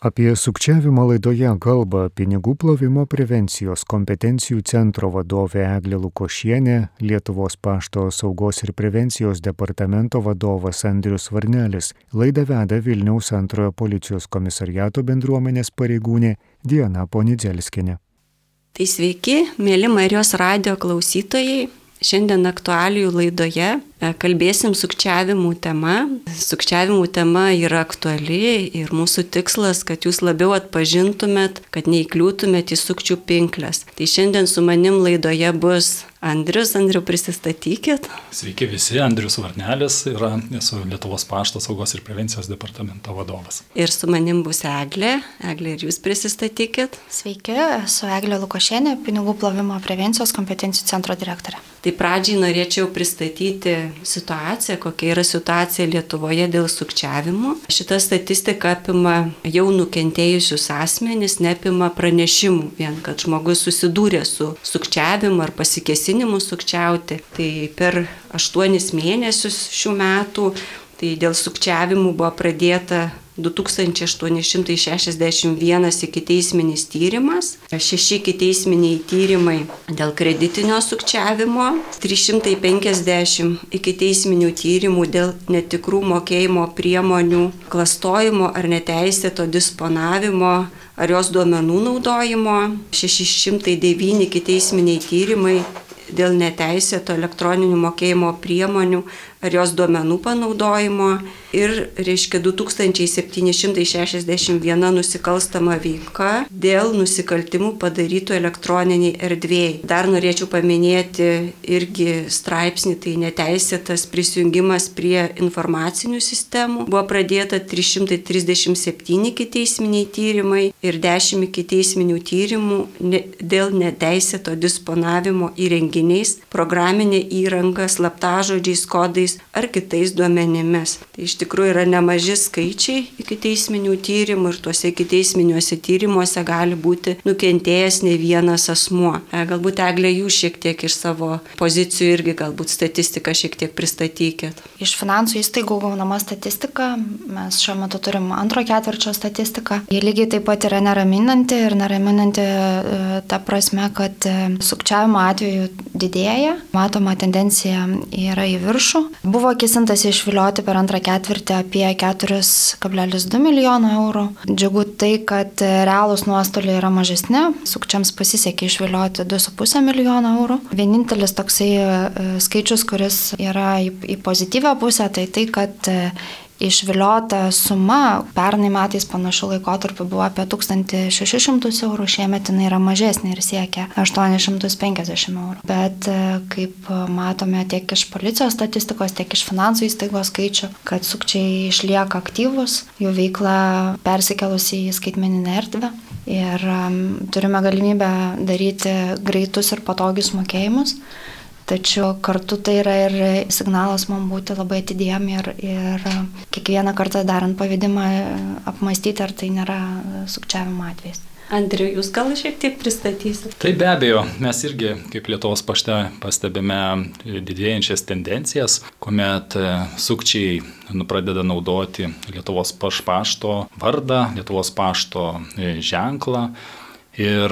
Apie sukčiavimo laidoje kalba pinigų plovimo prevencijos kompetencijų centro vadovė Eglė Lukošienė, Lietuvos pašto saugos ir prevencijos departamento vadovas Andrius Varnelis. Laidą veda Vilniaus antrojo policijos komisariato bendruomenės pareigūnė Diana Ponidzelskinė. Tai sveiki, mėly Marijos radio klausytojai. Šiandien aktualijų laidoje kalbėsim sukčiavimų tema. Sukčiavimų tema yra aktuali ir mūsų tikslas, kad jūs labiau atpažintumėt, kad neįkliūtumėt į sukčių pinklės. Tai šiandien su manim laidoje bus Andrius. Andriu, prisistatykit. Sveiki visi, Andrius Varnelis yra, esu Lietuvos pašto saugos ir prevencijos departamento vadovas. Ir su manim bus Eglė. Eglė, ir jūs prisistatykit. Sveiki, esu Eglė Lukošienė, pinigų plovimo prevencijos kompetencijų centro direktorė. Tai pradžiai norėčiau pristatyti situacija, kokia yra situacija Lietuvoje dėl sukčiavimų. Šita statistika apima jau nukentėjusius asmenys, neapima pranešimų, vien kad žmogus susidūrė su sukčiavimu ar pasikesinimu sukčiauti. Tai per aštuonis mėnesius šių metų Tai dėl sukčiavimų buvo pradėta 2861 ikiteisminis tyrimas, 6 ikiteisminiai tyrimai dėl kreditinio sukčiavimo, 350 ikiteisminių tyrimų dėl netikrų mokėjimo priemonių klastojimo ar neteisėto disponavimo ar jos duomenų naudojimo, 609 ikiteisminiai tyrimai dėl neteisėto elektroninių mokėjimo priemonių ar jos duomenų panaudojimo ir, reiškia, 2761 nusikalstama veika dėl nusikaltimų padarytų elektroniniai erdvėjai. Dar norėčiau paminėti irgi straipsnį, tai neteisėtas prisijungimas prie informacinių sistemų. Buvo pradėta 337 kiteisminiai tyrimai ir 10 kiteisminių tyrimų dėl neteisėto disponavimo įrenginiais, programinė įranga, slaptažodžiais, kodais ar kitais duomenimis. Tai iš tikrųjų yra nemaži skaičiai iki teisminių tyrimų ir tuose iki teisminiuose tyrimuose gali būti nukentėjęs ne vienas asmuo. E, galbūt eglė jūs šiek tiek iš savo pozicijų irgi galbūt statistiką šiek tiek pristatykit. Iš finansų įstaigų gaunama statistika, mes šiuo metu turim antro ketvirčio statistiką. Jie lygiai taip pat yra neraminanti ir neraminanti e, ta prasme, kad e, sukčiavimo atveju didėja, matoma tendencija yra į viršų. Buvo kisintas išvilioti per antrą ketvirtį apie 4,2 milijono eurų. Džiugu tai, kad realūs nuostoliai yra mažesni, sukčiams pasisekė išvilioti 2,5 milijono eurų. Vienintelis toksai e, skaičius, kuris yra į, pozityvę pusę, tai tai, kad Išviliota suma pernai metais panašių laikotarpių buvo apie 1600 eurų, šiemet jinai yra mažesnė ir siekia 850 eurų. Bet e, kaip matome tiek iš policijos statistikos, tiek iš finansų įstaigos skaičių, kad sukčiai išlieka aktyvus, jų veikla persikelusi į skaitmeninę erdvę ir turime galimybę daryti greitus ir patogius mokėjimus. Tačiau kartu tai yra ir signalas man būti labai atidiem ir, ir kiekvieną kartą darant pavedimą apmastyti, ar tai nėra sukčiavimo atvejs. Andriu, jūs gal šiek tiek pristatysite? Tai be abejo, mes irgi kaip Lietuvos pašte pastebime didėjančias tendencijas, kuomet sukčiai nu, pradeda naudoti Lietuvos pašto vardą, Lietuvos pašto ženklą Ir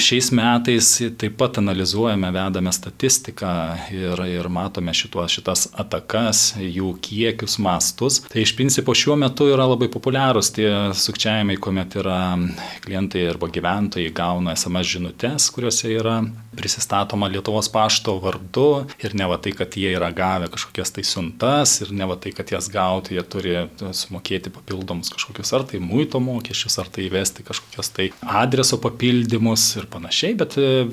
šiais metais taip pat analizuojame, vedame statistiką ir, ir matome šituos, šitas atakas, jų kiekius, mastus. Tai iš principo šiuo metu yra labai populiarūs tie sukčiavimai, kuomet yra klientai arba gyventojai gauna SMS žinutės, kuriuose yra prisistatoma Lietuvos pašto vardu ir ne va tai, kad jie yra gavę kažkokias tai siuntas ir ne va tai, kad jas gauti, jie turi sumokėti papildomus kažkokius ar tai muito mokesčius, ar tai įvesti kažkokias tai adreso papildymus ir panašiai, bet e,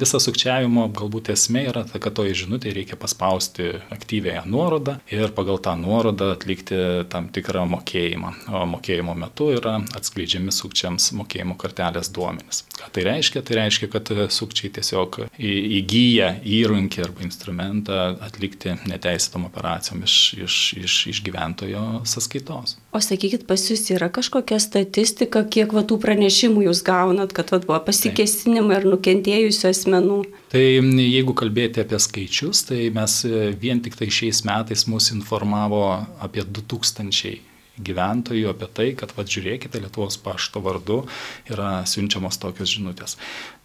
visa sukčiavimo galbūt esmė yra ta, kad toje žinutėje reikia paspausti aktyvėją nuorodą ir pagal tą nuorodą atlikti tam tikrą mokėjimą. O mokėjimo metu yra atskleidžiami sukčiams mokėjimo kortelės duomenys. Ką tai reiškia? Tai reiškia, kad sukčiai tiesiog įgyja įrankį arba instrumentą atlikti neteisėtom operacijom iš, iš, iš, iš gyventojo sąskaitos. O sakykit, pas jūs yra kažkokia statistika, kiek va tų pranešimų jūs gaunat, kad va, buvo pasikesinimai ar nukentėjusių asmenų? Tai jeigu kalbėti apie skaičius, tai mes e, vien tik tai šiais metais mus informavo apie 2000 gyventojų apie tai, kad, vad žiūrėkite, Lietuvos pašto vardu yra siunčiamos tokios žinutės.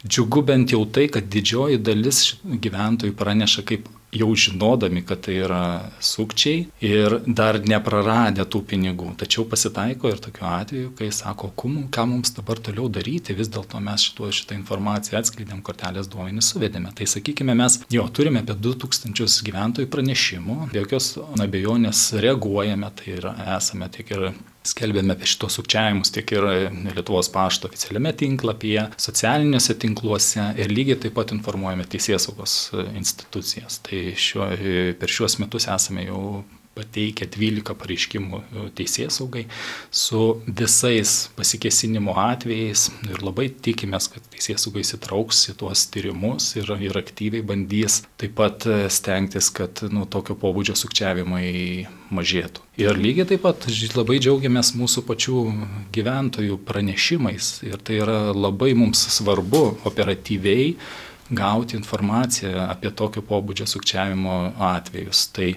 Džiugu bent jau tai, kad didžioji dalis gyventojų praneša kaip jau žinodami, kad tai yra sukčiai ir dar nepraradę tų pinigų. Tačiau pasitaiko ir tokiu atveju, kai sako, ką mums dabar toliau daryti, vis dėlto mes šituo šitą informaciją atskleidėm, kortelės duomenys suvedėme. Tai sakykime, mes jo turime apie 2000 gyventojų pranešimų, be jokios abejonės reaguojame, tai yra esame tiek ir Skelbėme apie šitos sukčiavimus tiek ir Lietuvos pašto oficialiame tinklapyje, socialiniuose tinkluose ir lygiai taip pat informuojame teisėsaugos institucijas. Tai šiuo, per šiuos metus esame jau pateikę 12 pareiškimų e, teisės saugai su visais pasikesinimo atvejais ir labai tikimės, kad teisės saugai įsitrauks į tuos tyrimus ir, ir aktyviai bandys taip pat e, stengtis, kad nu, tokio pobūdžio sukčiavimai mažėtų. Ir lygiai taip pat labai džiaugiamės mūsų pačių gyventojų pranešimais ir tai yra labai mums svarbu operatyviai gauti informaciją apie tokio pobūdžio sukčiavimo atvejus. Tai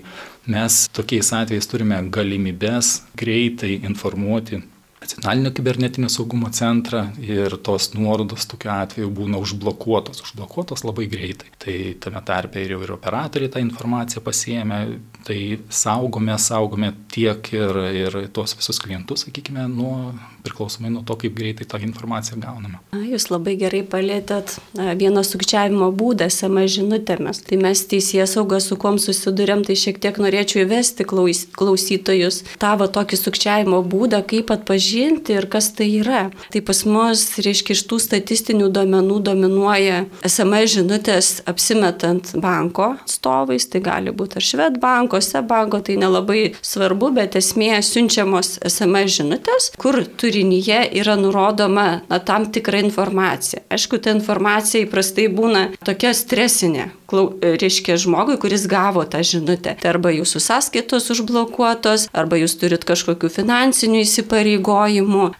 mes tokiais atvejais turime galimybės greitai informuoti nacionalinio kibernetinio saugumo centrą ir tos nuorodos tokiu atveju būna užblokuotos, užblokuotos labai greitai. Tai tame tarpe ir jau ir operatoriai tą informaciją pasiemė, tai saugome, saugome tiek ir, ir tuos visus klientus, sakykime, nuo, priklausomai nuo to, kaip greitai tą informaciją gauname. Jūs labai gerai palėtėt vieną sukčiavimo būdą SMS žinutėmis. Tai mes teisės saugą su kuom susidurėm, tai šiek tiek norėčiau įvesti klaus, klausytojus tavo tokį sukčiavimo būdą, kaip atpažinti ir kas tai yra. Tai pas mus, reiškia, iš tų statistinių duomenų dominuoja SMS žinutės apsimetant banko atstovais, tai gali būti ar Švedbanko, Sebanko, tai nelabai svarbu, bet esmė siunčiamos SMS žinutės, kur turinyje yra nurodoma na, tam tikra informacija. Aišku, ta informacija įprastai būna tokia stresinė, reiškia žmogui, kuris gavo tą žinutę. Tai arba jūsų sąskaitos užblokuotos, arba jūs turit kažkokių finansinių įsipareigojimų,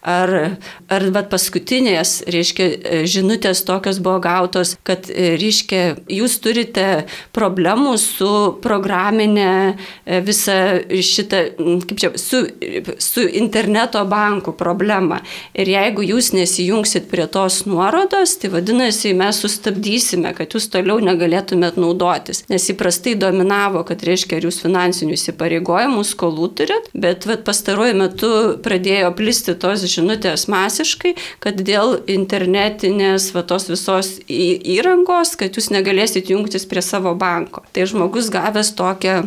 ar, ar bet paskutinės, reiškia, žinutės tokios buvo gautos, kad, reiškia, jūs turite problemų su programinė e, visa šita, kaip čia, su, su interneto bankų problema. Ir jeigu jūs nesijungsit prie tos nuorodos, tai vadinasi, mes sustabdysime, kad jūs toliau negalėtumėte galėtumėt naudotis. Nes įprastai dominavo, kad reiškia, jūs finansinių įsipareigojimų skolų turit, bet vat, pastaruoju metu pradėjo plisti tos žinutės masiškai, kad dėl internetinės va, tos visos įrangos, kad jūs negalėsit jungtis prie savo banko. Tai žmogus gavęs tokią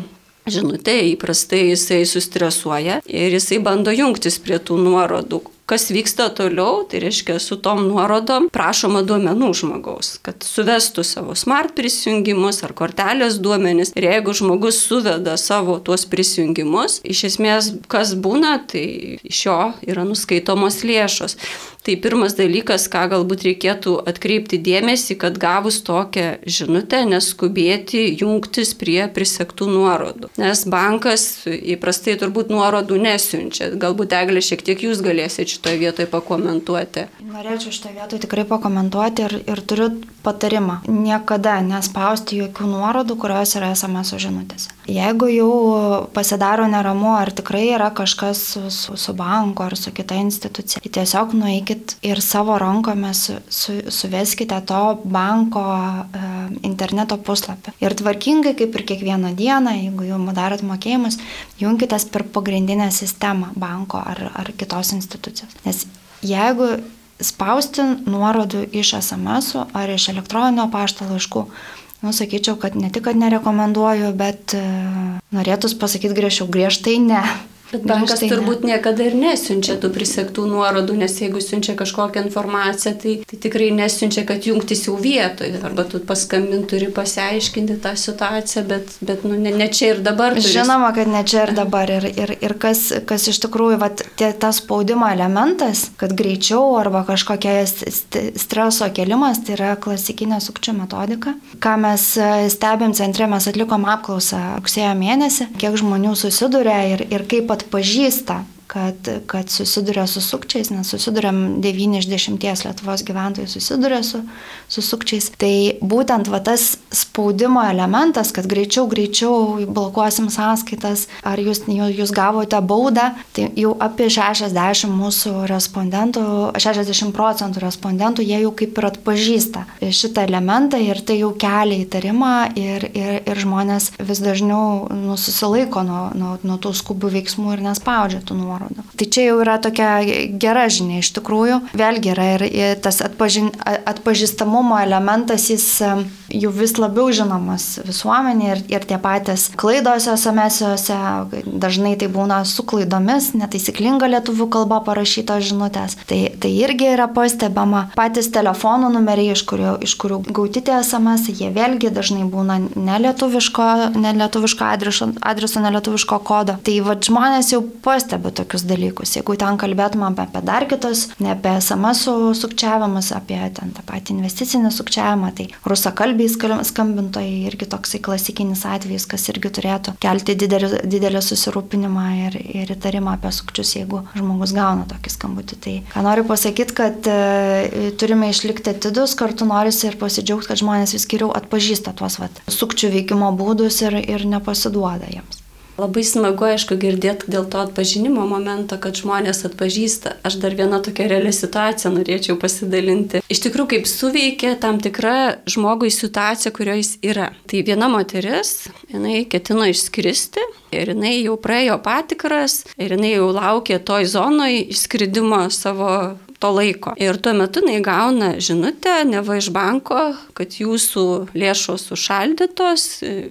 žinutę, įprastai jisai sustresuoja ir jisai bando jungtis prie tų nuorodų, Kas vyksta toliau, tai reiškia su tom nuorodom prašoma duomenų žmogaus, kad suvestų savo smart prisijungimus ar kortelės duomenis. Ir jeigu žmogus suveda savo tuos prisijungimus, iš esmės kas būna, tai iš jo yra nuskaitomos lėšos. Tai pirmas dalykas, ką galbūt reikėtų atkreipti dėmesį, kad gavus tokią žinutę, neskubėti jungtis prie prisektų nuorodų. Nes bankas įprastai turbūt nuorodų nesiunčia. Galbūt Eglė šiek tiek jūs galėsite šitoje vietoje pakomentuoti. Norėčiau šitoje vietoje tikrai pakomentuoti ir, ir turiu patarimą. Niekada nespausti jokių nuorodų, kurios yra SMS žinutėse. Jeigu jau pasidaro neramu, ar tikrai yra kažkas su, su, su banku ar su kita institucija, tai tiesiog nueikit ir savo rankomis su, su, suveskite to banko e, interneto puslapį. Ir tvarkingai, kaip ir kiekvieną dieną, jeigu jau darot mokėjimus, junkitės per pagrindinę sistemą banko ar, ar kitos institucijos. Nes jeigu spausti nuorodų iš SMS ar iš elektroninio pašto laiškų, nu, sakyčiau, kad ne tik, kad nerekomenduoju, bet e, norėtus pasakyti griežčiau, griežtai ne. Bet bankas tai turbūt ne. niekada ir nesiunčia tų prisektų nuorodų, nes jeigu siunčia kažkokią informaciją, tai, tai tikrai nesiunčia, kad jungtis jau vietoje. Arba tu paskambinti turi pasiaiškinti tą situaciją, bet, bet nu, ne, ne čia ir dabar. Turi. Žinoma, kad ne čia ir dabar. Ir, ir, ir kas, kas iš tikrųjų, vat, tie, tas spaudimo elementas, kad greičiau arba kažkokia streso kelimas, tai yra klasikinė sukčių metodika. Ką mes e, stebėm centre, mes atlikom apklausą rugsėjo mėnesį, kiek žmonių susiduria ir, ir kaip atpažįsta kad, kad susiduria su sukčiais, nes susiduriam 9 iš 10 Lietuvos gyventojų susiduria su, su sukčiais. Tai būtent va, tas spaudimo elementas, kad greičiau, greičiau blokuosim sąskaitas, ar jūs, jūs gavote baudą, tai jau apie 60 mūsų respondentų, 60 procentų respondentų jie jau kaip ir atpažįsta šitą elementą ir tai jau kelia įtarimą ir, ir, ir žmonės vis dažniau nususilaiko nuo, nuo, nuo tų skubių veiksmų ir nespaudžia tų nuorodų. Tai čia jau yra tokia gera žinia iš tikrųjų. Vėlgi yra ir, tas atpažin, atpažįstamumo elementas, jis jau vis labiau žinomas visuomenė ir, ir tie patys klaidos SMS-ose, dažnai tai būna su klaidomis, netaisyklinga lietuvių kalba parašytos žinutės. Tai, tai irgi yra pastebama. Patys telefonų numeriai, iš kurių, iš kurių gauti tie SMS, jie vėlgi dažnai būna nelietuviško, nelietuviško adreso, adreso nelietuviško kodo. Tai va žmonės jau pastebi tokius dalykus. Jeigu ten kalbėtume apie dar kitus, ne apie SMS sukčiavimus, apie ten tą patį investicinį sukčiavimą, tai rusakalbiai skambintojai irgi toksai klasikinis atvejis, kas irgi turėtų kelti didelį, didelį susirūpinimą ir, ir įtarimą apie sukčius, jeigu žmogus gauna tokį skambutį. Tai ką noriu pasakyti, kad e, turime išlikti atidus, kartu norisi ir pasidžiaugti, kad žmonės vis geriau atpažįsta tuos vat, sukčių veikimo būdus ir, ir nepasiduoda jiems. Labai smagu, aišku, girdėti dėl to atpažinimo momento, kad žmonės atpažįsta. Aš dar vieną tokią realią situaciją norėčiau pasidalinti. Iš tikrųjų, kaip suveikia tam tikra žmogui situacija, kurioje jis yra. Tai viena moteris, jinai ketino išskristi ir jinai jau praėjo patikras ir jinai jau laukė toj zonoje išskridimo savo to laiko. Ir tuo metu jinai gauna žinutę, neva iš banko, kad jūsų lėšos užšaldytos,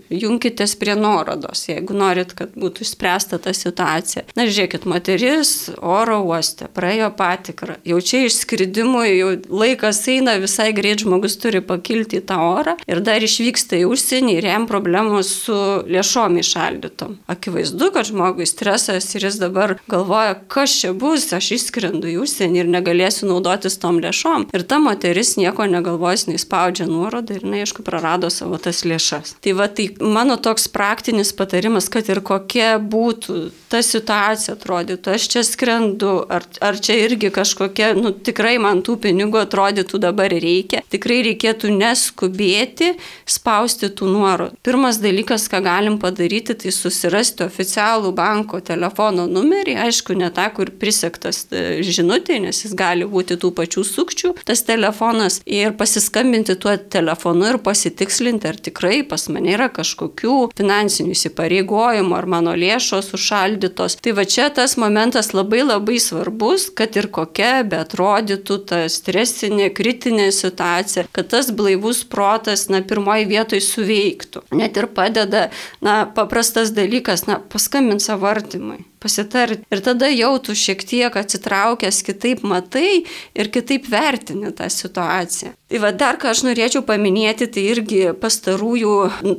junkitės prie nuorodos, jeigu norit, kad būtų išspręsta ta situacija. Na, žiūrėkit, moteris oro uoste praėjo patikrą, jau čia išskridimui, jau laikas eina, visai greit žmogus turi pakilti į tą orą ir dar išvyksta į užsienį ir jam problemos su lėšom išaldytom. Akivaizdu, kad žmogui stresas ir jis dabar galvoja, kas čia bus, aš išskrendu į užsienį ir negaliu galėsiu naudotis tom lėšom. Ir ta moteris nieko negalvojus, neįspaudžia nuorodą ir, na, aišku, prarado savo tas lėšas. Tai va, tai mano toks praktinis patarimas, kad ir kokia būtų ta situacija atrodytų, aš čia skrendu, ar, ar čia irgi kažkokia, nu, tikrai man tų pinigų atrodytų dabar reikia, tikrai reikėtų neskubėti spausti tų nuorodų. Pirmas dalykas, ką galim padaryti, tai susirasti oficialų banko telefono numerį, aišku, ne tą, kur prisektas e, žinutė, nes jis gali būti tų pačių sukčių tas telefonas ir pasiskambinti tuo telefonu ir pasitikslinti, ar tikrai pas mane yra kažkokių finansinių įsipareigojimų, ar mano lėšos užšaldytos. Tai va čia tas momentas labai labai svarbus, kad ir kokia bet atrodytų ta stresinė, kritinė situacija, kad tas blaivus protas, na, pirmoji vietoje suveiktų. Net ir padeda, na, paprastas dalykas, na, paskambinti savo artimui pasitarti. Ir tada jau tu šiek tiek atsitraukęs kitaip matai ir kitaip vertini tą situaciją. Tai va dar ką aš norėčiau paminėti, tai irgi pastarųjų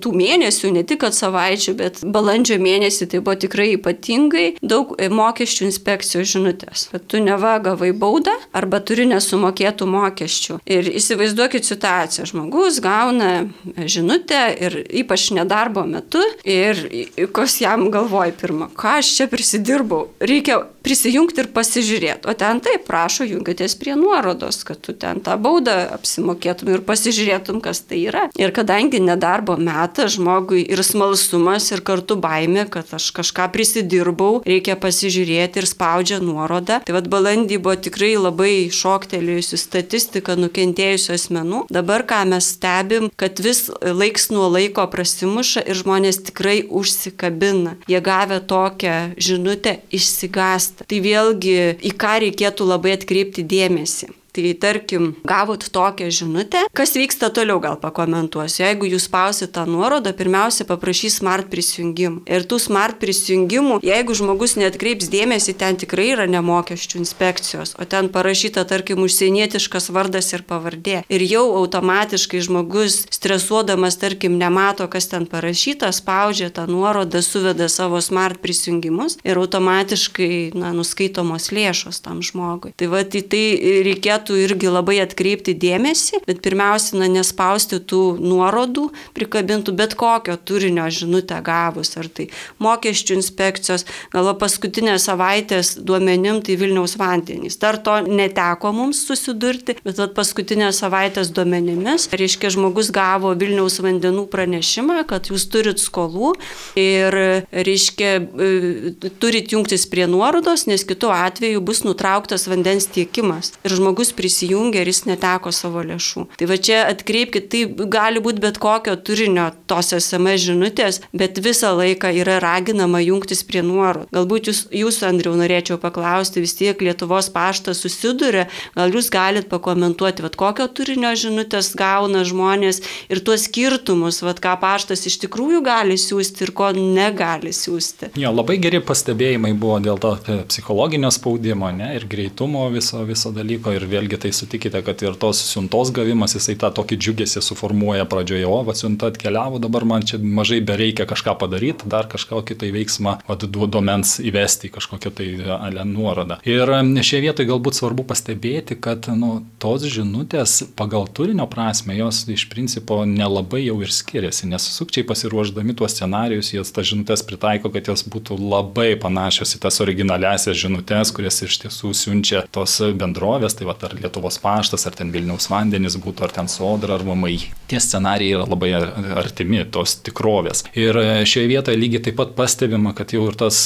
tų mėnesių, ne tik savaičių, bet balandžio mėnesį tai buvo tikrai ypatingai daug mokesčių inspekcijos žinutės. Kad tu neva gavai baudą arba turi nesumokėtų mokesčių. Ir įsivaizduokit situaciją. Žmogus gauna žinutę ir ypač nedarbo metu ir kas jam galvoja pirmą, ką aš čia prisipažįstu prisidirbau, reikia prisijungti ir pasižiūrėti. O ten taip prašo, jungitės prie nuorodos, kad tu ten tą baudą apsimokėtum ir pasižiūrėtum, kas tai yra. Ir kadangi nedarbo metas žmogui ir smalsumas, ir kartu baimė, kad aš kažką prisidirbau, reikia pasižiūrėti ir spaudžia nuorodą. Tai vad balandį buvo tikrai labai šoktelėjusi statistika nukentėjusių asmenų. Dabar ką mes stebim, kad vis laiks nuo laiko prasimuša ir žmonės tikrai užsikabina. Jie gavę tokią žinutę išsigąsta. Tai vėlgi į ką reikėtų labai atkreipti dėmesį. Tai tarkim, gavot tokią žinutę, kas vyksta toliau gal pakomentuosiu. Jeigu jūs spausit tą nuorodą, pirmiausia paprašys smart prisijungimų. Ir tų smart prisijungimų, jeigu žmogus netkreips dėmesį, ten tikrai yra nemokesčių inspekcijos, o ten parašyta, tarkim, užsienietiškas vardas ir pavardė. Ir jau automatiškai žmogus stresuodamas, tarkim, nemato, kas ten parašyta, spaudžia tą nuorodą, suveda savo smart prisijungimus ir automatiškai, na, nuskaitomos lėšos tam žmogui. Tai va, tai, tai reikėtų reikėtų irgi labai atkreipti dėmesį, bet pirmiausia, na, nespausti tų nuorodų, prikabintų bet kokio turinio žinutę gavus, ar tai mokesčių inspekcijos, galva paskutinės savaitės duomenim tai Vilniaus vandenys. Dar to neteko mums susidurti, bet paskutinės savaitės duomenimis, reiškia, žmogus gavo Vilniaus vandenų pranešimą, kad jūs turit skolų ir, reiškia, e, turit jungtis prie nuorodos, nes kitu atveju bus nutrauktas vandens tiekimas. Ir žmogus prisijungia ir jis neteko savo lėšų. Tai va čia atkreipkite, tai gali būti bet kokio turinio tos SMS žinutės, bet visą laiką yra raginama jungtis prie nuorodų. Galbūt jūs, jūs Andriu, norėčiau paklausti, vis tiek Lietuvos paštas susiduria, gal jūs galite pakomentuoti, vad kokio turinio žinutės gauna žmonės ir tuos skirtumus, vad ką paštas iš tikrųjų gali siūsti ir ko negali siūsti. Jo, labai geri pastebėjimai buvo dėl to psichologinio spaudimo ne, ir greitumo viso, viso dalyko ir vėlgi tai sutikite, kad ir tos siuntos gavimas, jisai tą tokį džiugesį suformuoja pradžioje, o va siunta atkeliavo, dabar man čia mažai bereikia kažką padaryti, dar kažkokį tai veiksmą, vad duomens įvesti kažkokią tai ale nuorodą. Ir šioje vietoje galbūt svarbu pastebėti, kad nu, tos žinutės pagal turinio prasme jos iš principo nelabai jau ir skiriasi, nes sukčiai pasiruošdami tuos scenarius, jie tas žinutės pritaiko, kad jos būtų labai panašios į tas originaliasias žinutės, kurias iš tiesų siunčia tos bendrovės, tai va ar Lietuvos paštas, ar ten Vilniaus vandenis būtų, ar ten sodra, ar VMI. Tie scenarijai yra labai artimi tos tikrovės. Ir šioje vietoje lygiai taip pat pastebima, kad jau ir tas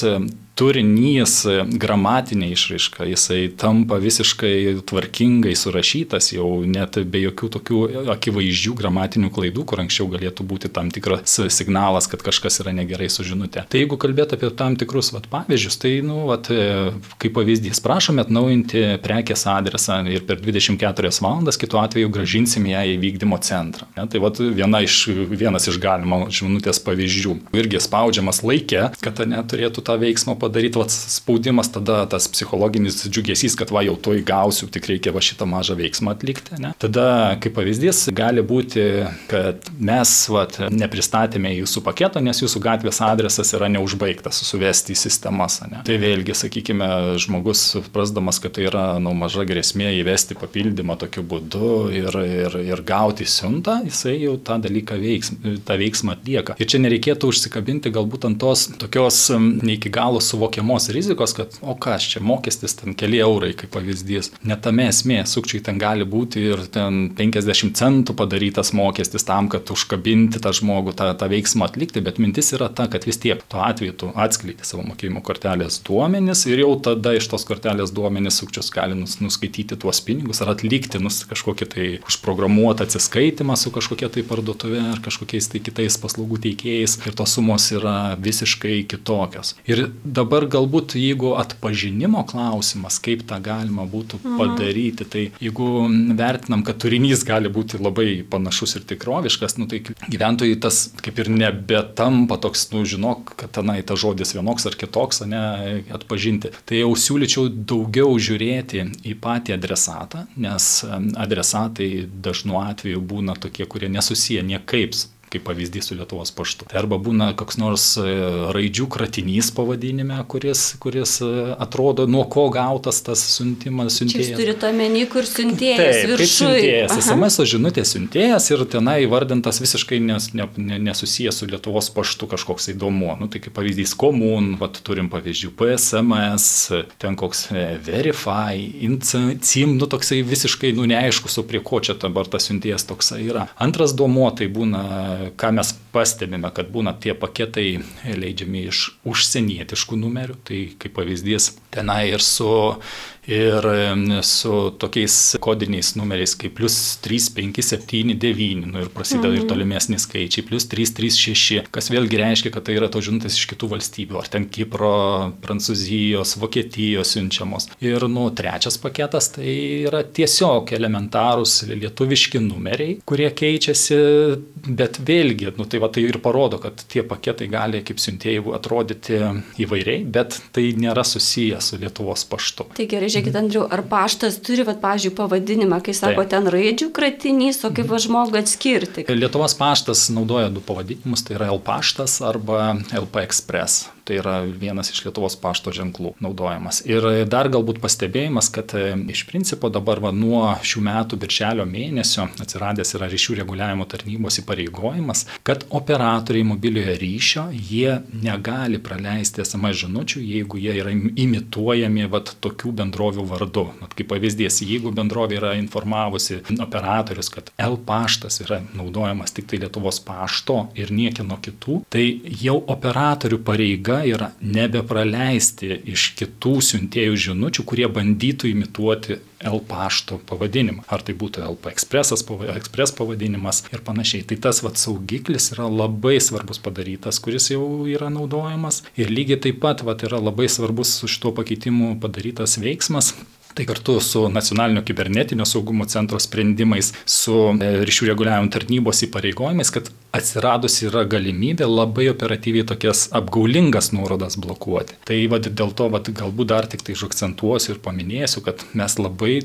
turinys, gramatinė išraiška, jisai tampa visiškai tvarkingai surašytas, jau net be jokių tokių akivaizdžių gramatinių klaidų, kur anksčiau galėtų būti tam tikras signalas, kad kažkas yra negerai su žinutė. Tai jeigu kalbėt apie tam tikrus vat, pavyzdžius, tai, nu, vat, kaip pavyzdys, prašome atnaujinti prekės adresą ir per 24 valandas, kitu atveju gražinsime ją į vykdymo centrą. Ne? Tai vat, viena iš, vienas iš galimo žinutės pavyzdžių. Irgi spaudžiamas laikė, kad neturėtų tą veiksmą padaryti padaryti vat, spaudimas, tada tas psichologinis džiugesys, kad va jau to įgausiu, tik reikia va šitą mažą veiksmą atlikti. Ne? Tada, kaip pavyzdys, gali būti, kad mes vat, nepristatėme jūsų paketo, nes jūsų gatvės adresas yra neužbaigtas suvesti į sistemas. Ne? Tai vėlgi, sakykime, žmogus, suprasdamas, kad tai yra nu, maža grėsmė įvesti papildymą tokiu būdu ir, ir, ir gauti siuntą, jisai jau tą dalyką veiks, tą veiksmą atlieka. Ir čia nereikėtų užsikabinti galbūt ant tos tokios ne iki galo suvokimo suvokiamos rizikos, kad o kas čia mokestis, ten keli eurai kaip pavyzdys. Net tame esmė, sukčiai ten gali būti ir ten 50 centų padarytas mokestis tam, kad užkabinti tą žmogų, tą, tą veiksmą atlikti, bet mintis yra ta, kad vis tiek tuo atveju tu atskleidi savo mokėjimo kortelės duomenis ir jau tada iš tos kortelės duomenis sukčius gali nus, nuskaityti tuos pinigus ar atlikti nus, kažkokį tai užprogramuotą atsiskaitimą su kažkokia tai parduotuvė ar kažkokiais tai kitais paslaugų teikėjais ir tos sumos yra visiškai kitokios. Ir dabar galbūt jeigu atpažinimo klausimas, kaip tą galima būtų mhm. padaryti, tai jeigu vertinam, kad turinys gali būti labai panašus ir tikroviškas, nu, tai gyventojai tas kaip ir nebetampa toks, nu žinok, kad tenai tas žodis vienoks ar kitoks, ne, atpažinti. Tai jau siūlyčiau daugiau žiūrėti į patį adresatą, nes adresatai dažnu atveju būna tokie, kurie nesusiję niekaip kaip pavyzdys su Lietuvos paštu. Tai arba būna koks nors e, raidžių kratinys pavadinime, kuris, kuris e, atrodo, nuo ko gautas tas siuntimas siuntėjas. Jūs turite omeny, kur siuntėjas Taip, viršui. Siuntėjas, SMS žinutė siuntėjas ir tenai vardintas visiškai nes, ne, ne, nesusijęs su Lietuvos paštu kažkoks įdomu. Nu, tai kaip pavyzdys komun, vat, turim pavyzdžių PSMS, ten koks e, Verify, Incim, nu toksai visiškai nu, neaiškus, o prie ko čia dabar tas siuntėjas toksai yra. Antras duomo tai būna ką mes pastebime, kad būna tie paketai leidžiami iš užsienietiškų numerių, tai kaip pavyzdys tenai ir su ir su tokiais kodiniais numeriais kaip plus 3579 nu, ir prasideda mhm. ir tolimesni skaičiai, plus 336, kas vėlgi reiškia, kad tai yra to žinutės iš kitų valstybių, ar ten Kipro, Prancūzijos, Vokietijos siunčiamos. Ir nu, trečias paketas tai yra tiesiog elementarūs lietuviški numeriai, kurie keičiasi, bet vėlgi, nu, tai, va, tai ir parodo, kad tie paketai gali kaip siuntėjai atrodyti įvairiai, bet tai nėra susiję su Lietuvos paštu. Tai gerai, žiūrėkit, Andriu, ar paštas turi, va, pažiūrėjau, pavadinimą, kai sako Taip. ten raidžių kratinys, o kaip va žmogų atskirti? Lietuvos paštas naudoja du pavadinimus, tai yra L paštas arba LP Express. Tai yra vienas iš Lietuvos pašto ženklų naudojamas. Ir dar galbūt pastebėjimas, kad e, iš principo dabar va, nuo šių metų birželio mėnesio atsiradęs yra ryšių reguliavimo tarnybos įpareigojimas, kad operatoriai mobiliojo ryšio jie negali praleisti SMS žinučių, jeigu jie yra imituojami vat, tokių bendrovių vardu. Vat, kaip pavyzdys, jeigu bendrovė yra informavusi operatorius, kad L paštas yra naudojamas tik tai Lietuvos pašto ir niekino kitų, tai jau operatorių pareiga yra nebepraleisti iš kitų siuntėjų žinučių, kurie bandytų imituoti L pašto pavadinimą. Ar tai būtų LP Expressas, Express pavadinimas ir panašiai. Tai tas vat, saugiklis yra labai svarbus padarytas, kuris jau yra naudojamas. Ir lygiai taip pat vat, yra labai svarbus su šituo pakeitimu padarytas veiksmas, Tai kartu su nacionalinio kibernetinio saugumo centro sprendimais, su e, ryšių reguliavimo tarnybos įpareigojimais, kad atsiradus yra galimybė labai operatyviai tokias apgaulingas nuorodas blokuoti. Tai vad dėl to vad galbūt dar tik tai užakcentuosiu ir paminėsiu, kad mes labai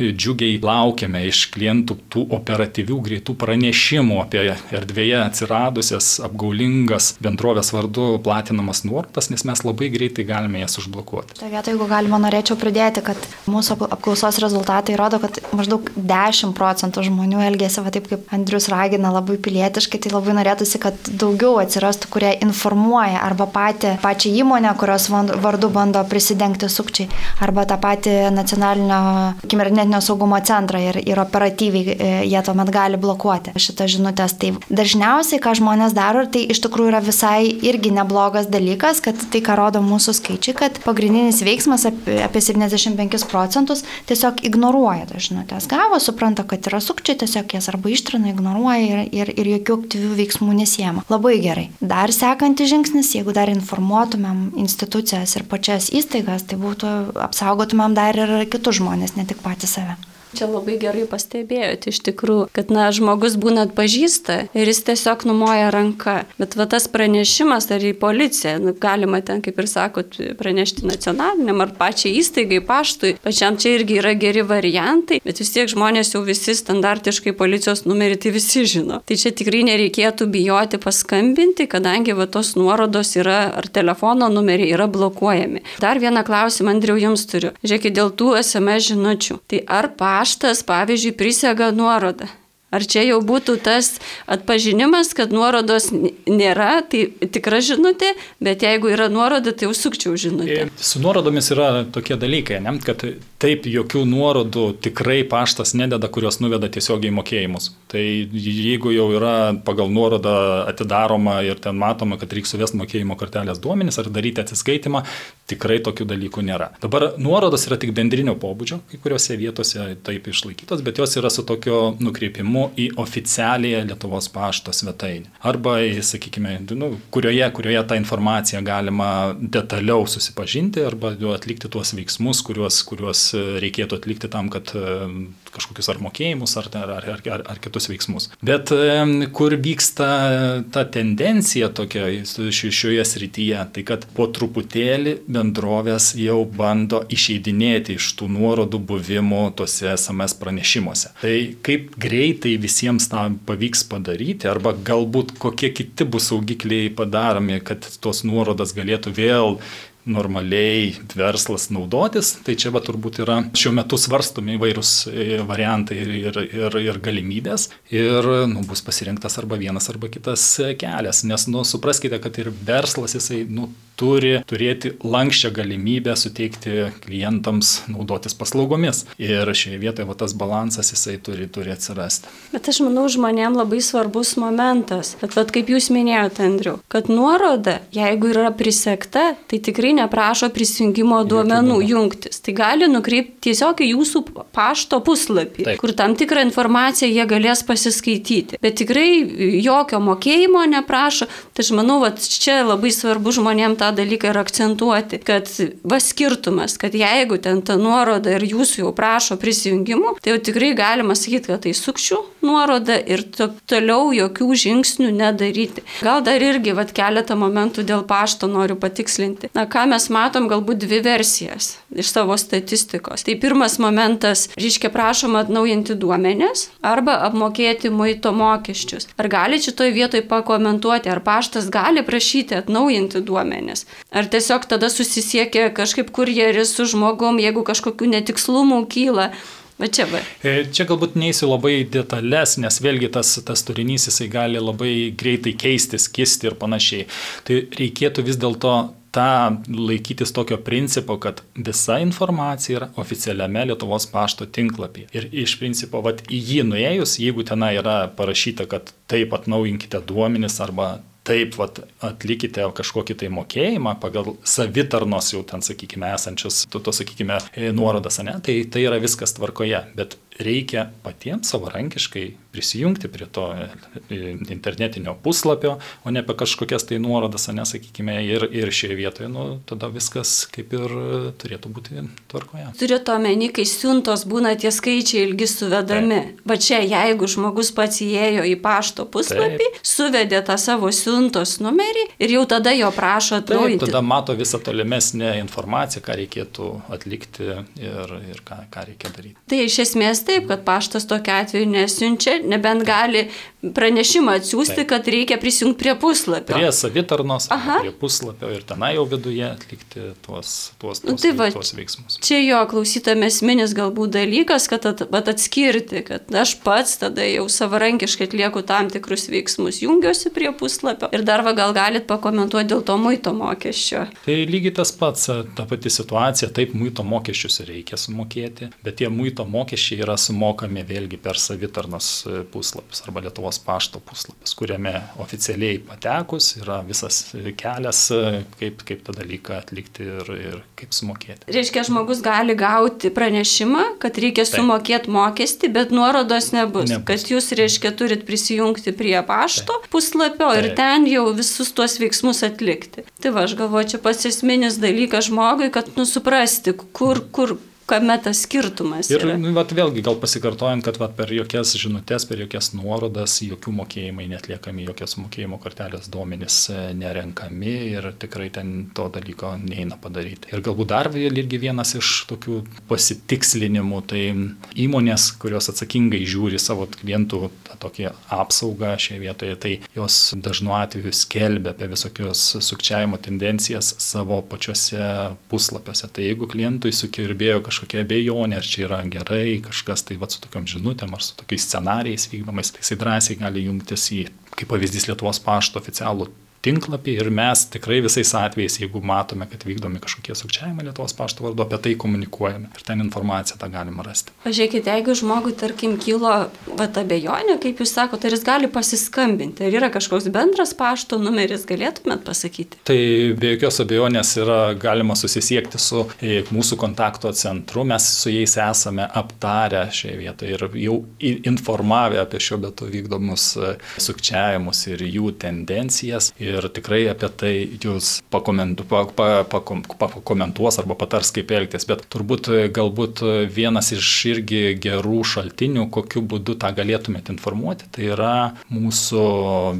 džiugiai laukiame iš klientų tų operatyvių greitų pranešimų apie erdvėje atsiradusias apgaulingas bendrovės vardu platinamas nuorodas, nes mes labai greitai galime jas užblokuoti. Tai vietoje, jeigu galima, norėčiau pridėti, kad mūsų apklausos rezultatai rodo, kad maždaug 10 procentų žmonių elgėsi va taip, kaip Andrius ragina, labai pilietiškai, tai labai norėtųsi, kad daugiau atsirastų, kurie informuoja arba patį, pačią įmonę, kurios vardu bando prisidengti sukčiai, arba tą patį nacionalinio kibernetinio saugumo centrą ir, ir operatyviai e, jie tuomet gali blokuoti šitas žinutės. Tai dažniausiai, ką žmonės daro, tai iš tikrųjų yra visai irgi neblogas dalykas, kad tai, ką rodo mūsų skaičiai, kad pagrindinis veiksmas apie, apie 75 procentų procentus tiesiog ignoruoja tas žinutės. Gavo, supranta, kad yra sukčiai, tiesiog jas arba ištrina, ignoruoja ir, ir, ir jokių aktyvių veiksmų nesiema. Labai gerai. Dar sekantis žingsnis, jeigu dar informuotumėm institucijas ir pačias įstaigas, tai būtų apsaugotumėm dar ir kitus žmonės, ne tik patį save. Čia labai gerai pastebėjote iš tikrųjų, kad na, žmogus būna atpažįsta ir jis tiesiog numoja ranką. Bet va tas pranešimas ar į policiją, nu, galima ten, kaip ir sakot, pranešti nacionaliniam ar pačiai įstaigai, paštui. Pačiam čia irgi yra geri variantai, bet vis tiek žmonės jau visi standartiškai policijos numerį tai visi žino. Tai čia tikrai nereikėtų bijoti paskambinti, kadangi va tos nuorodos yra ar telefono numeriai yra blokuojami. Dar vieną klausimą, Andriu, jums turiu. Žiūrėkit, dėl tų SMS žinučių. Tai ar pa paštas, pavyzdžiui, prisega nuorodą. Ar čia jau būtų tas atpažinimas, kad nuorodos nėra, tai tikra žinutė, bet jeigu yra nuoroda, tai užsukčiau žinutę. Su nuorodomis yra tokie dalykai, ne? kad taip jokių nuorodų tikrai paštas nededa, kurios nuveda tiesiogiai mokėjimus. Tai jeigu jau yra pagal nuorodą atidaroma ir ten matoma, kad reikia suvesti mokėjimo kortelės duomenis ar daryti atsiskaitimą, tikrai tokių dalykų nėra. Dabar nuorodos yra tik bendrinio pobūdžio, kai kuriuose vietose taip išlaikytos, bet jos yra su tokio nukreipimu nuėjimu į oficialiąją Lietuvos pašto svetainę. Arba, sakykime, nu, kurioje, kurioje tą informaciją galima detaliau susipažinti arba atlikti tuos veiksmus, kuriuos, kuriuos reikėtų atlikti tam, kad kažkokius ar mokėjimus, ar, ar, ar, ar, ar kitus veiksmus. Bet kur vyksta ta tendencija tokia šioje srityje, tai kad po truputėlį bendrovės jau bando išeidinėti iš tų nuorodų buvimo tose SMS pranešimuose. Tai kaip greitai visiems tą pavyks padaryti, arba galbūt kokie kiti bus saugikliai padaromi, kad tos nuorodas galėtų vėl normaliai verslas naudotis, tai čia va turbūt yra šiuo metu svarstomi įvairūs e, variantai ir, ir, ir, ir galimybės. Ir nu, bus pasirinktas arba vienas arba kitas kelias, nes nu, supraskite, kad ir verslas jisai nu, turi turėti lankščią galimybę suteikti klientams naudotis paslaugomis. Ir šioje vietoje va, tas balansas jisai turi, turi atsirasti. Bet aš manau, žmonėm labai svarbus momentas. Bet vat, kaip jūs minėjote, Andriu, kad nuoroda, jeigu yra prisekta, tai tikrai neprašo prisijungimo duomenų jungtis. Tai gali nukreipti tiesiog į jūsų pašto puslapį, Taip. kur tam tikrą informaciją jie galės pasiskaityti. Bet tikrai jokio mokėjimo neprašo. Tai aš manau, va, čia labai svarbu žmonėm tą tą dalyką ir akcentuoti, kad va skirtumas, kad jeigu ten ta nuoroda ir jūsų jau prašo prisijungimų, tai jau tikrai galima sakyti, kad tai sukčių nuoroda ir to, toliau jokių žingsnių nedaryti. Gal dar irgi va keletą momentų dėl pašto noriu patikslinti. Na ką mes matom, galbūt dvi versijas iš savo statistikos. Tai pirmas momentas, reiškia, prašoma atnaujinti duomenis arba apmokėti muito mokesčius. Ar gali šitoje vietoje pakomentuoti, ar paštas gali prašyti atnaujinti duomenis? Ar tiesiog tada susisiekia kažkaip kurjeris su žmogum, jeigu kažkokių netikslumų kyla? Va čia, va. E, čia galbūt neįsiu labai detalės, nes vėlgi tas, tas turinys jisai gali labai greitai keistis, kisti ir panašiai. Tai reikėtų vis dėlto tą laikytis tokio principo, kad visa informacija yra oficialiame Lietuvos pašto tinklapyje. Ir iš principo, vat, į jį nuėjus, jeigu tenai yra parašyta, kad taip atnaujinkite duomenis arba taip vat, atlikite kažkokį tai mokėjimą pagal savitarnos jau ten, sakykime, esančius, to, to sakykime, nuorodas, ne, tai tai yra viskas tvarkoje, bet reikia patiems savarankiškai prisijungti prie to e, e, internetinio puslapio, o ne apie kažkokias tai nuorodas, nesakykime, ir, ir šioje vietoje, nu, tada viskas kaip ir turėtų būti tvarkoje. Turėtų omeny, kai siuntos būna tie skaičiai ilgi suvedami. Taip. Va čia, jeigu žmogus pats įėjo į pašto puslapį, Taip. suvedė tą savo siuntos numerį ir jau tada jo prašo atnaujinti. Taip, tada mato visą tolimesnę informaciją, ką reikėtų atlikti ir, ir ką, ką reikia daryti. Tai iš esmės taip, kad paštas tokia atveju nesiunčia nebent gali pranešimą atsiųsti, Taip. kad reikia prisijungti prie puslapio. Prie savitarnos, prie puslapio ir tenai jau viduje atlikti tuos, tuos, nu, tuos, tai va, tuos veiksmus. Čia jo klausytame esminis galbūt dalykas, kad at, at atskirti, kad aš pats tada jau savarankiškai atlieku tam tikrus veiksmus, jungiuosi prie puslapio ir dar va gal galit pakomentuoti dėl to muito mokesčio. Tai lygiai tas pats, ta pati situacija, taip muito mokesčius reikia sumokėti, bet tie muito mokesčiai yra sumokami vėlgi per savitarnos puslapius arba Lietuvos pašto puslapis, kuriame oficialiai patekus yra visas kelias, kaip, kaip tą dalyką atlikti ir, ir kaip sumokėti. Reiškia, žmogus gali gauti pranešimą, kad reikia Taip. sumokėti mokestį, bet nuorodos nebus. nebus. Kad jūs, reiškia, turit prisijungti prie pašto Taip. puslapio Taip. ir ten jau visus tuos veiksmus atlikti. Tai va, aš galvoju, čia pats esminis dalykas žmogui, kad nusuprasti, kur, kur kame tas skirtumas. Ir nu, vat, vėlgi gal pasikartojant, kad vat, per jokias žinutės, per jokias nuorodas, jokių mokėjimai netliekami, jokios mokėjimo kortelės duomenys e, nerenkami ir tikrai ten to dalyko neina padaryti. Ir galbūt dar irgi vienas iš tokių pasitikslinimų, tai įmonės, kurios atsakingai žiūri savo klientų tokią apsaugą šioje vietoje, tai jos dažnu atveju skelbia apie visokios sukčiavimo tendencijas savo pačiuose puslapiuose. Tai jeigu klientui sukirbėjo kažkas kažkokia abejonė, ar čia yra gerai, kažkas tai va su tokiam žinutėm ar su tokiais scenarijais vykdomais, tai jisai drąsiai gali jungtis į, kaip pavyzdys, Lietuvos pašto oficialų tinklapį ir mes tikrai visais atvejais, jeigu matome, kad vykdomi kažkokie sukčiavimai Lietuvos pašto vardu, apie tai komunikuojame ir ten informaciją tą galima rasti. Pažiūrėkite, jeigu žmogui, tarkim, kilo vat abejonė, kaip jūs sakote, ar jis gali pasiskambinti, ar yra kažkoks bendras pašto numeris, galėtumėt pasakyti? Tai be jokios abejonės yra galima susisiekti su e, mūsų kontakto centru, mes su jais esame aptarę šioje vietoje ir jau informavę apie šiuo metu vykdomus e, sukčiavimus ir jų tendencijas. Ir ir tikrai apie tai jūs pakomentu, pa, pa, pa, pakomentuos arba patars, kaip elgtis. Bet turbūt galbūt vienas iš irgi gerų šaltinių, kokiu būdu tą galėtumėte informuoti, tai yra mūsų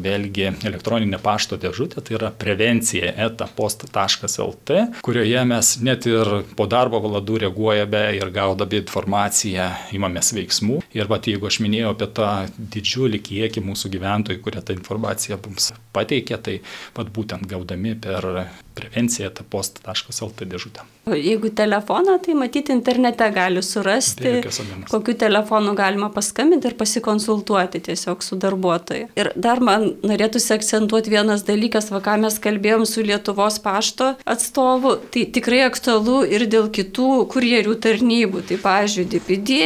vėlgi elektroninė pašto dėžutė, tai yra prevencija etapost.lt, kurioje mes net ir po darbo valandų reaguojame ir gaudami informaciją imamės veiksmų. Ir va, jeigu aš minėjau apie tą didžiulį kiekį mūsų gyventojų, kurie tą informaciją mums pateikia, tai pat būtent gaudami per prevenciją tapost.lt dėžutę. Jeigu telefoną, tai matyti internete gali surasti, kokiu telefonu galima paskambinti ir pasikonsultuoti tiesiog su darbuotoju. Ir dar man norėtųsi akcentuoti vienas dalykas, va ką mes kalbėjom su Lietuvos pašto atstovu, tai tikrai aktualu ir dėl kitų kurjerių tarnybų. Tai, pavyzdžiui, DPD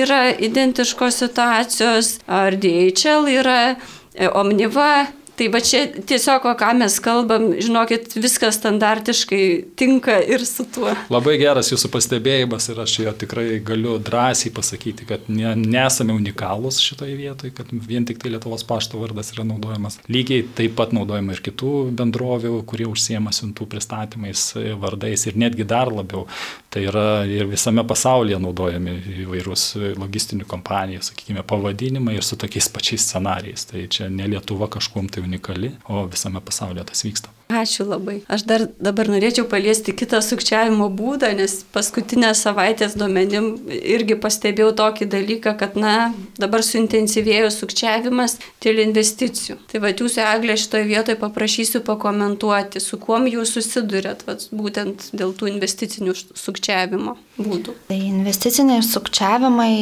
yra identiškos situacijos, ar DHL yra, Omniva Tai va čia tiesiog, ką mes kalbam, žinokit, viskas standartiškai tinka ir su tuo. Labai geras jūsų pastebėjimas ir aš jo tikrai galiu drąsiai pasakyti, kad ne, nesame unikalūs šitoje vietoje, kad vien tik tai Lietuvos pašto vardas yra naudojamas. Lygiai taip pat naudojama ir kitų bendrovių, kurie užsiema siuntų pristatymais vardais ir netgi dar labiau. Tai yra ir visame pasaulyje naudojami įvairūs logistinių kompanijų, sakykime, pavadinimai ir su tokiais pačiais scenarijais. Tai čia ne Lietuva kažkuom tai unikali, o visame pasaulyje tas vyksta. Ačiū labai. Aš dar dabar norėčiau paliesti kitą sukčiavimo būdą, nes paskutinę savaitės duomenim irgi pastebėjau tokį dalyką, kad, na, dabar suintensyvėjo sukčiavimas dėl investicijų. Tai va, jūsų eglė šitoje vietoje paprašysiu pakomentuoti, su kuom jūs susidurėt, va, būtent dėl tų investicinių sukčiavimo būdų. Tai investiciniai sukčiavimai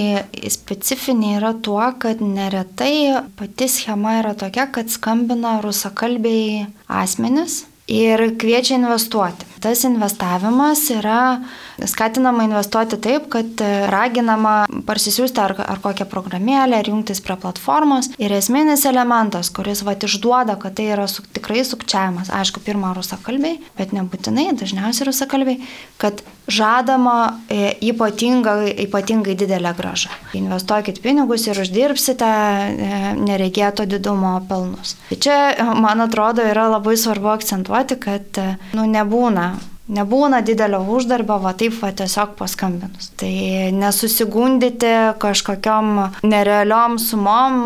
specifiniai yra tuo, kad neretai pati schema yra tokia, kad skambina rusakalbiai asmenys ir kviečia investuoti. Tas investavimas yra skatinama investuoti taip, kad raginama parsisiųsti ar, ar kokią programėlę, ar jungtis prie platformos. Ir esminis elementas, kuris va išduoda, kad tai yra su, tikrai sukčiavimas, aišku, pirmą rusakalbiai, bet nebūtinai, dažniausiai rusakalbiai, kad žadama e, ypatingai, ypatingai didelę gražą. Investuokit pinigus ir uždirbsite e, nereikėto didumo pelnus. Tai čia, man atrodo, yra labai svarbu akcentuoti, kad nu, nebūna Nebūna didelio uždarbio, va taip va tiesiog paskambinus. Tai nesusigundyti kažkokiam nerealiom sumom,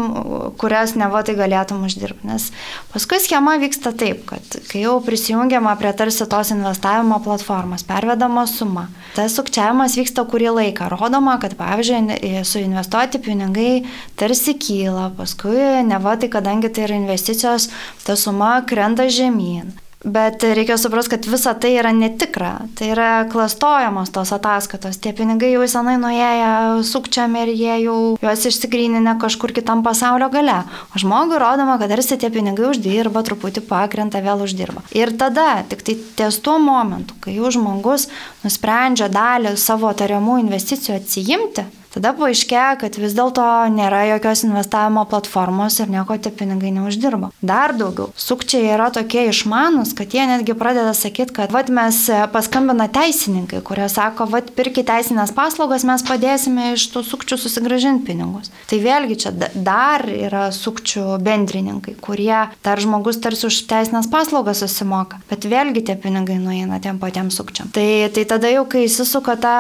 kurias ne va tai galėtum uždirbti. Nes paskui schema vyksta taip, kad kai jau prisijungiama prie tarsi tos investavimo platformos, pervedama suma, tas sukčiavimas vyksta kurį laiką. Rodoma, kad pavyzdžiui, suinvestuoti pinigai tarsi kyla, paskui ne va tai, kadangi tai yra investicijos, ta suma krenta žemyn. Bet reikia suprasti, kad visa tai yra netikra. Tai yra klastojamos tos ataskaitos. Tie pinigai jau senai nuėję sukčiam ir jie jau juos išsigryninę kažkur kitam pasaulio gale. O žmogui rodoma, kad tarsi tie pinigai uždirba, truputį pakrenta, vėl uždirba. Ir tada, tik tai ties tuo momentu, kai jau žmogus nusprendžia dalį savo tariamų investicijų atsijimti, Tada paaiškėja, kad vis dėlto nėra jokios investavimo platformos ir nieko tie pinigai neuždirba. Dar daugiau, sukčiai yra tokie išmanus, kad jie netgi pradeda sakyti, kad vad mes paskambina teisininkai, kurie sako, vad pirkite teisinės paslaugas, mes padėsime iš tų sukčių susigražinti pinigus. Tai vėlgi čia dar yra sukčių bendrininkai, kurie dar žmogus tarsi už teisinės paslaugas susimoka, bet vėlgi tie pinigai nueina tiem patiems sukčiam. Tai, tai tada jau, kai įsisuka ta,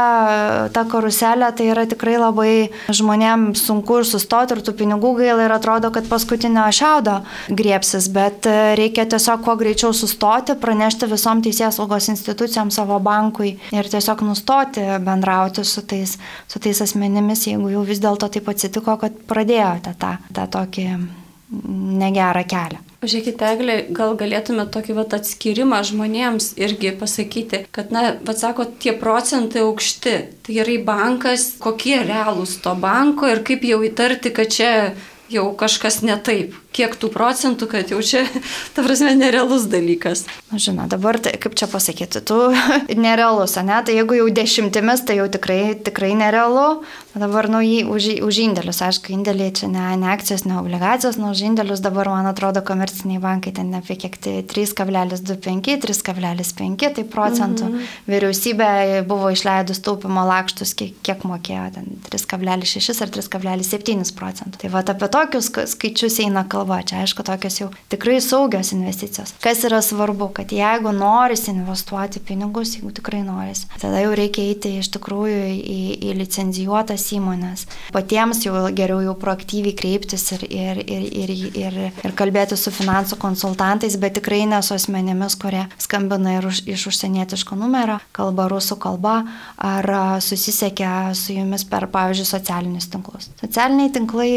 ta karuselė, tai yra tikrai labai žmonėms sunku ir sustoti ir tų pinigų gaila ir atrodo, kad paskutinio šiaudo griepsis, bet e, reikia tiesiog kuo greičiau sustoti, pranešti visom teisės saugos institucijom savo bankui ir tiesiog nustoti bendrauti su tais, su tais asmenimis, jeigu jau vis dėlto taip atsitiko, kad pradėjote tą, tą tokį negerą kelią. Žiūrėkite, Eglė, gal galėtume tokį vat, atskirimą žmonėms irgi pasakyti, kad, na, vad sako, tie procentai aukšti. Tai gerai bankas, kokie realūs to banko ir kaip jau įtarti, kad čia jau kažkas ne taip kiek tų procentų, kad jau čia, ta prasme, nerealus dalykas. Na, žinau, dabar, tai, kaip čia pasakyti, tu nerealus, ne? Tai jeigu jau dešimtimis, tai jau tikrai, tikrai nerealu. Dabar, nu, jį, už, už indėlius, aišku, indėliai čia ne, ne akcijos, ne obligacijos, nu, už indėlius dabar, man atrodo, komerciniai bankai ten apie kiek tai 3,25, 3,5 tai procentų. -hmm. Vyriausybė buvo išleidus taupimo lakštus, kiek, kiek mokėjo, ten 3,6 ar 3,7 procentų. Tai va apie tokius skaičius eina kalba. Čia aišku, tokios jau tikrai saugios investicijos. Kas yra svarbu, kad jeigu norisi investuoti pinigus, jeigu tikrai norisi, tada jau reikia eiti iš tikrųjų į, į licenzijuotas įmonės. Patiems jau geriau jau proaktyviai kreiptis ir, ir, ir, ir, ir, ir kalbėti su finansų konsultantais, bet tikrai ne su asmenėmis, kurie skambina ir už, iš užsienietiško numerio, kalba rusų kalba ar susisiekia su jumis per, pavyzdžiui, socialinius tinklus. Socialiniai tinklai,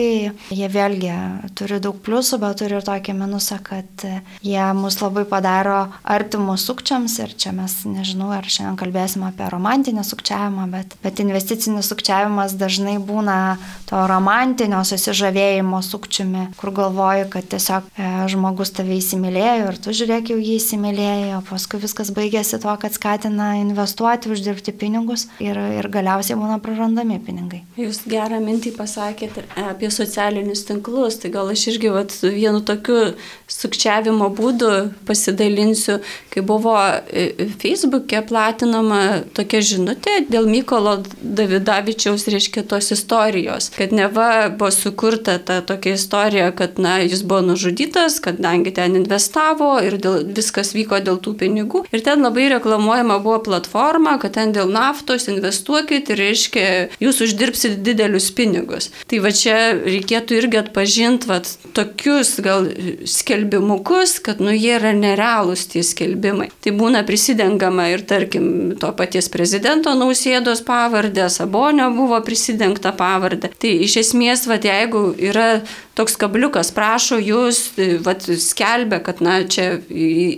jie vėlgi turi daug pliusų bet turi ir tokį minusą, kad jie mus labai padaro artimus sukčiams ir čia mes nežinau, ar šiandien kalbėsime apie romantinį sukčiavimą, bet, bet investicinis sukčiavimas dažnai būna to romantinio susižavėjimo sukčiumi, kur galvoju, kad tiesiog e, žmogus tave įsimylėjo ir tu žiūrėk jau jį įsimylėjo, paskui viskas baigėsi tuo, kad skatina investuoti, uždirbti pinigus ir, ir galiausiai būna prarandami pinigai. Jūs gerą mintį pasakėte apie socialinius tinklus, tai gal aš irgi vat, vienu tokiu sukčiavimo būdu pasidalinsiu, kai buvo e, Facebook'e platinama tokia žinutė dėl Mykolo Davidavičiaus, reiškia, tos istorijos, kad neva buvo sukurta ta tokia istorija, kad, na, jis buvo nužudytas, kadangi ten investavo ir dėl, viskas vyko dėl tų pinigų. Ir ten labai reklamuojama buvo platforma, kad ten dėl naftos investuokit ir, reiškia, jūs uždirbsit didelius pinigus. Tai va čia reikėtų irgi atpažinti vat, tokius gal skelbimukus, kad nu jie yra nerealūs tie skelbimai. Tai būna prisidengama ir tarkim to paties prezidento nausėdos pavardė, Sabonio buvo prisidengta pavardė. Tai iš esmės, vat, jeigu yra toks kabliukas prašo jūs, vat, skelbia, kad na, čia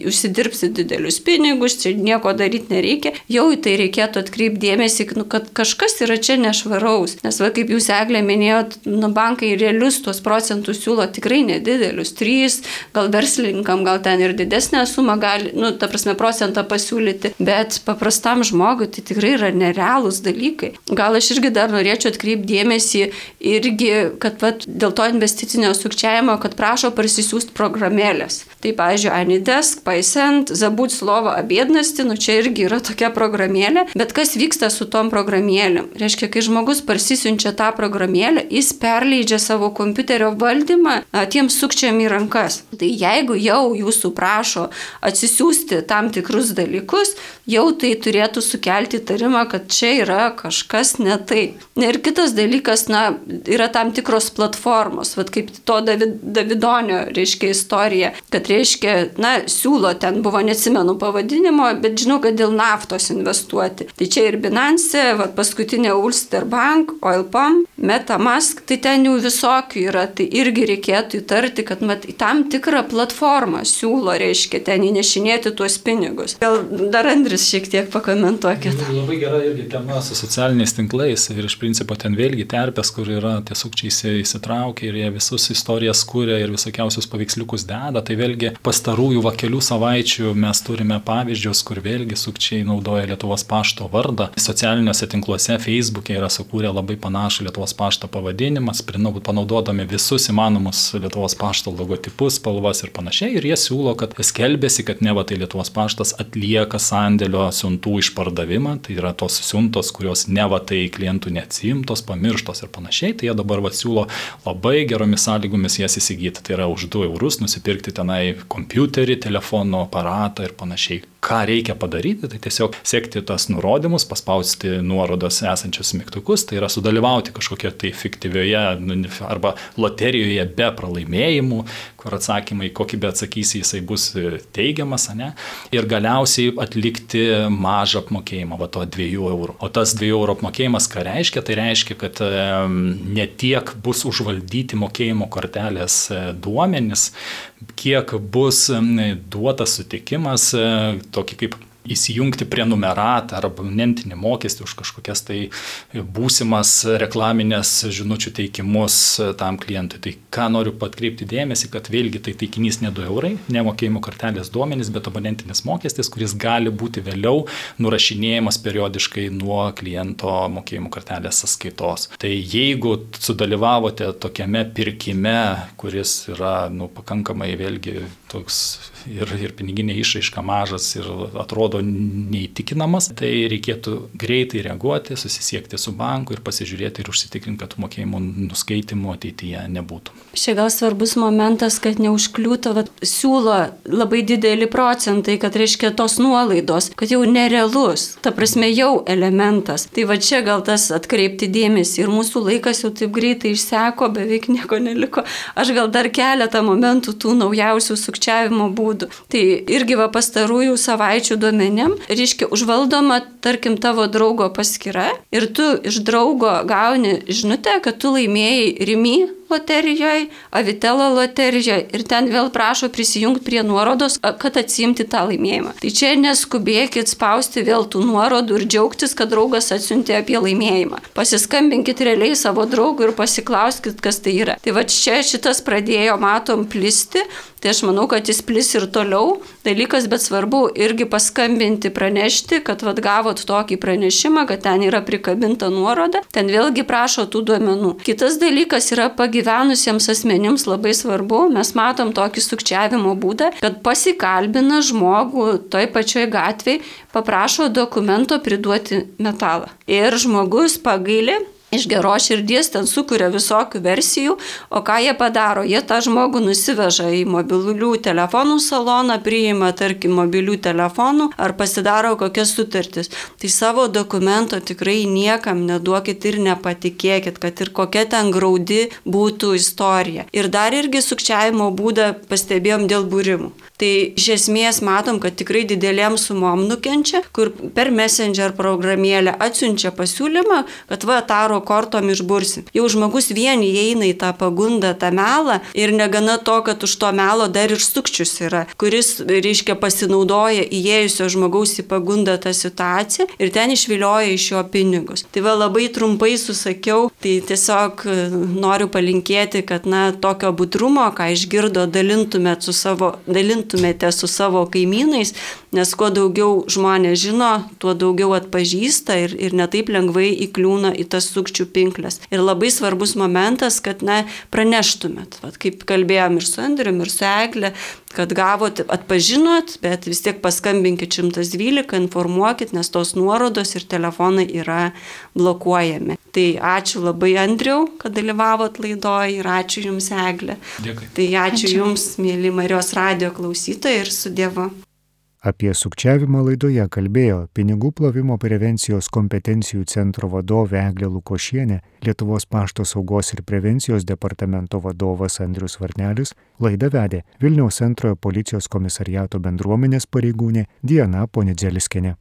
užsidirbsit didelius pinigus, čia nieko daryti nereikia, jau į tai reikėtų atkreipti dėmesį, nu, kad kažkas yra čia nešvaraus. Nes, va, kaip jūs eglė minėjot, nu, bankai realius tuos procentus siūlo tikrai nedidelius, 3, gal verslininkam, gal ten ir didesnę sumą gali, nu, ta prasme, procentą pasiūlyti, bet paprastam žmogui tai tikrai yra nerealūs dalykai. Gal aš irgi dar norėčiau atkreipti dėmesį irgi, kad vat, dėl to investicijų investicinio sukčiavimo, kad prašo parsisiųsti programėlės. Tai, pavyzdžiui, Anidesk, Paisent, Zabut Slovo abėdnasti, nu čia irgi yra tokia programėlė, bet kas vyksta su tom programėlėm? Reiškia, kai žmogus parsisiunčia tą programėlę, jis perleidžia savo kompiuterio valdymą tiems sukčiam į rankas. Tai jeigu jau jūsų prašo atsisiųsti tam tikrus dalykus, jau tai turėtų sukelti tarimą, kad čia yra kažkas ne taip. Ir kitas dalykas, na, yra tam tikros platformos. Vat kaip to David, Davidonio, reiškia, istorija, kad, reiškia, na, siūlo, ten buvo, neatsimenu pavadinimo, bet žinau, kad dėl naftos investuoti. Tai čia ir Binance, va, paskutinė Ulster Bank, Oilpam, Metamask, tai ten jau visokių yra, tai irgi reikėtų įtarti, kad mat, tam tikrą platformą siūlo, reiškia, ten įnešinėti tuos pinigus. Gal dar Andris šiek tiek pakomentuokit. Labai gera irgi tema su socialiniais tinklais ir iš principo ten vėlgi terpės, kur yra tie sukčiai įsitraukia ir jie visus istorijas kūrė ir visokiausius paveiksliukus deda, tai vėlgi pastarųjų va kelių savaičių mes turime pavyzdžius, kur vėlgi sukčiai naudoja Lietuvos pašto vardą. Socialiniuose tinkluose, Facebook'e yra sukūrę labai panašų Lietuvos pašto pavadinimą, panaudodami visus įmanomus Lietuvos pašto logotipus, spalvas ir panašiai. Ir jie siūlo, kad skelbėsi, kad ne va tai Lietuvos paštas atlieka sandėlio siuntų išpardavimą, tai yra tos siuntos, kurios ne va tai klientų neatsimtos, pamirštos ir panašiai. Tai jie dabar va siūlo labai gerai geromis sąlygomis jas įsigyti. Tai yra už 2 eurus nusipirkti tenai kompiuterį, telefono aparatą ir panašiai ką reikia padaryti, tai tiesiog sekti tas nurodymus, paspausti nuorodos esančius mygtukus, tai yra sudalyvauti kažkokia tai fiktyvioje nu, arba loterijoje be pralaimėjimų, kur atsakymai, kokį be atsakysi, jisai bus teigiamas, ne? Ir galiausiai atlikti mažą apmokėjimą, va to 2 eurų. O tas 2 eurų apmokėjimas ką reiškia? Tai reiškia, kad ne tiek bus užvaldyti mokėjimo kortelės e, duomenys, kiek bus duotas sutikimas e, tokį kaip įsijungti prie numeratą ar abonentinį mokestį už kažkokias tai būsimas reklaminės žinučių teikimus tam klientui. Tai ką noriu patkreipti dėmesį, kad vėlgi tai taikinys ne 2 eurai, nemokėjimo kortelės duomenys, bet abonentinis mokestis, kuris gali būti vėliau nurašinėjamas periodiškai nuo kliento mokėjimo kortelės sąskaitos. Tai jeigu sudalyvavote tokiame pirkime, kuris yra nu, pakankamai vėlgi toks ir, ir piniginė išraiška mažas ir atrodo neįtikinamas, tai reikėtų greitai reaguoti, susisiekti su banku ir pasižiūrėti ir užsitikrinti, kad mokėjimų nuskaitimų ateityje nebūtų. Šia gal svarbus momentas, kad neužkliūtų, vat, siūlo labai didelį procentai, kad reiškia tos nuolaidos, kad jau nerealus, ta prasme jau elementas. Tai va čia gal tas atkreipti dėmesį ir mūsų laikas jau taip greitai išseko, beveik nieko neliko. Aš gal dar keletą momentų tų naujausių sukčiavimo būdų būdų. Tai irgi va pastarųjų savaičių duomenėm, reiškia, užvaldoma, tarkim, tavo draugo paskyra ir tu iš draugo gauni žinutę, kad tu laimėjai rimy loterijoje, Avitelo loterijoje ir ten vėl prašo prisijungti prie nuorodos, kad atsimti tą laimėjimą. Tai čia neskubėkit spausti vėl tų nuorodų ir džiaugtis, kad draugas atsiuntė apie laimėjimą. Pasiskambinkit realiai savo draugui ir pasiklauskit, kas tai yra. Tai va čia šitas pradėjo, matom, plisti, tai aš manau, kad jis plis ir toliau dalykas, bet svarbu irgi paskambinti, pranešti, kad vad gavot tokį pranešimą, kad ten yra prikabinta nuoroda, ten vėlgi prašo tų duomenų. Kitas dalykas yra pagyvenusiems asmenims labai svarbu, mes matom tokį sukčiavimo būdą, kad pasikalbina žmogų toj pačioj gatvėje, paprašo dokumento priduoti metalą. Ir žmogus pagailė iš geros širdies ten sukuria visokių versijų, o ką jie padaro? Jie tą žmogų nusiveža į mobilių telefonų saloną, priima, tarkim, mobilių telefonų ar pasidaro kokias sutartis. Tai savo dokumento tikrai niekam neduokit ir nepatikėkit, kad ir kokia ten graudi būtų istorija. Ir dar irgi sukčiavimo būdą pastebėjom dėl būrimų. Tai iš esmės matom, kad tikrai didelėm sumom nukenčia, kur per Messenger programėlę atsiunčia pasiūlymą, kad va, taro kortom išbursi. Jau žmogus vien įeina į tą pagundą, tą melą ir negana to, kad už to melo dar ir sukčius yra, kuris, reiškia, pasinaudoja įėjusio žmogaus į pagundą tą situaciją ir ten išvilioja iš jo pinigus. Tai va labai trumpai susakiau, tai tiesiog e, noriu palinkėti, kad, na, tokio budrumo, ką išgirdo, dalintumėt su savo, dalintumėt dalintumėte su savo kaimynais, nes kuo daugiau žmonės žino, tuo daugiau atpažįsta ir, ir netaip lengvai įkliūna į tas sukčių pinklės. Ir labai svarbus momentas, kad na, praneštumėt, Vat, kaip kalbėjom ir su Andriu, ir su Eglė, kad gavot, atpažinot, bet vis tiek paskambinkit 112, informuokit, nes tos nuorodos ir telefonai yra blokuojami. Tai ačiū labai Andriu, kad dalyvavot laidoje ir ačiū Jums, Eglė. Dėkui. Tai ačiū, Ačiū. Jums, mėly Marijos radio klausytojai ir su Dievu. Apie sukčiavimą laidoje kalbėjo pinigų plovimo prevencijos kompetencijų centro vadovė Eglė Lukošienė, Lietuvos pašto saugos ir prevencijos departamento vadovas Andrius Varnelis, laidą vedė Vilniaus antrojo policijos komisariato bendruomenės pareigūnė Diana Ponidzeliskene.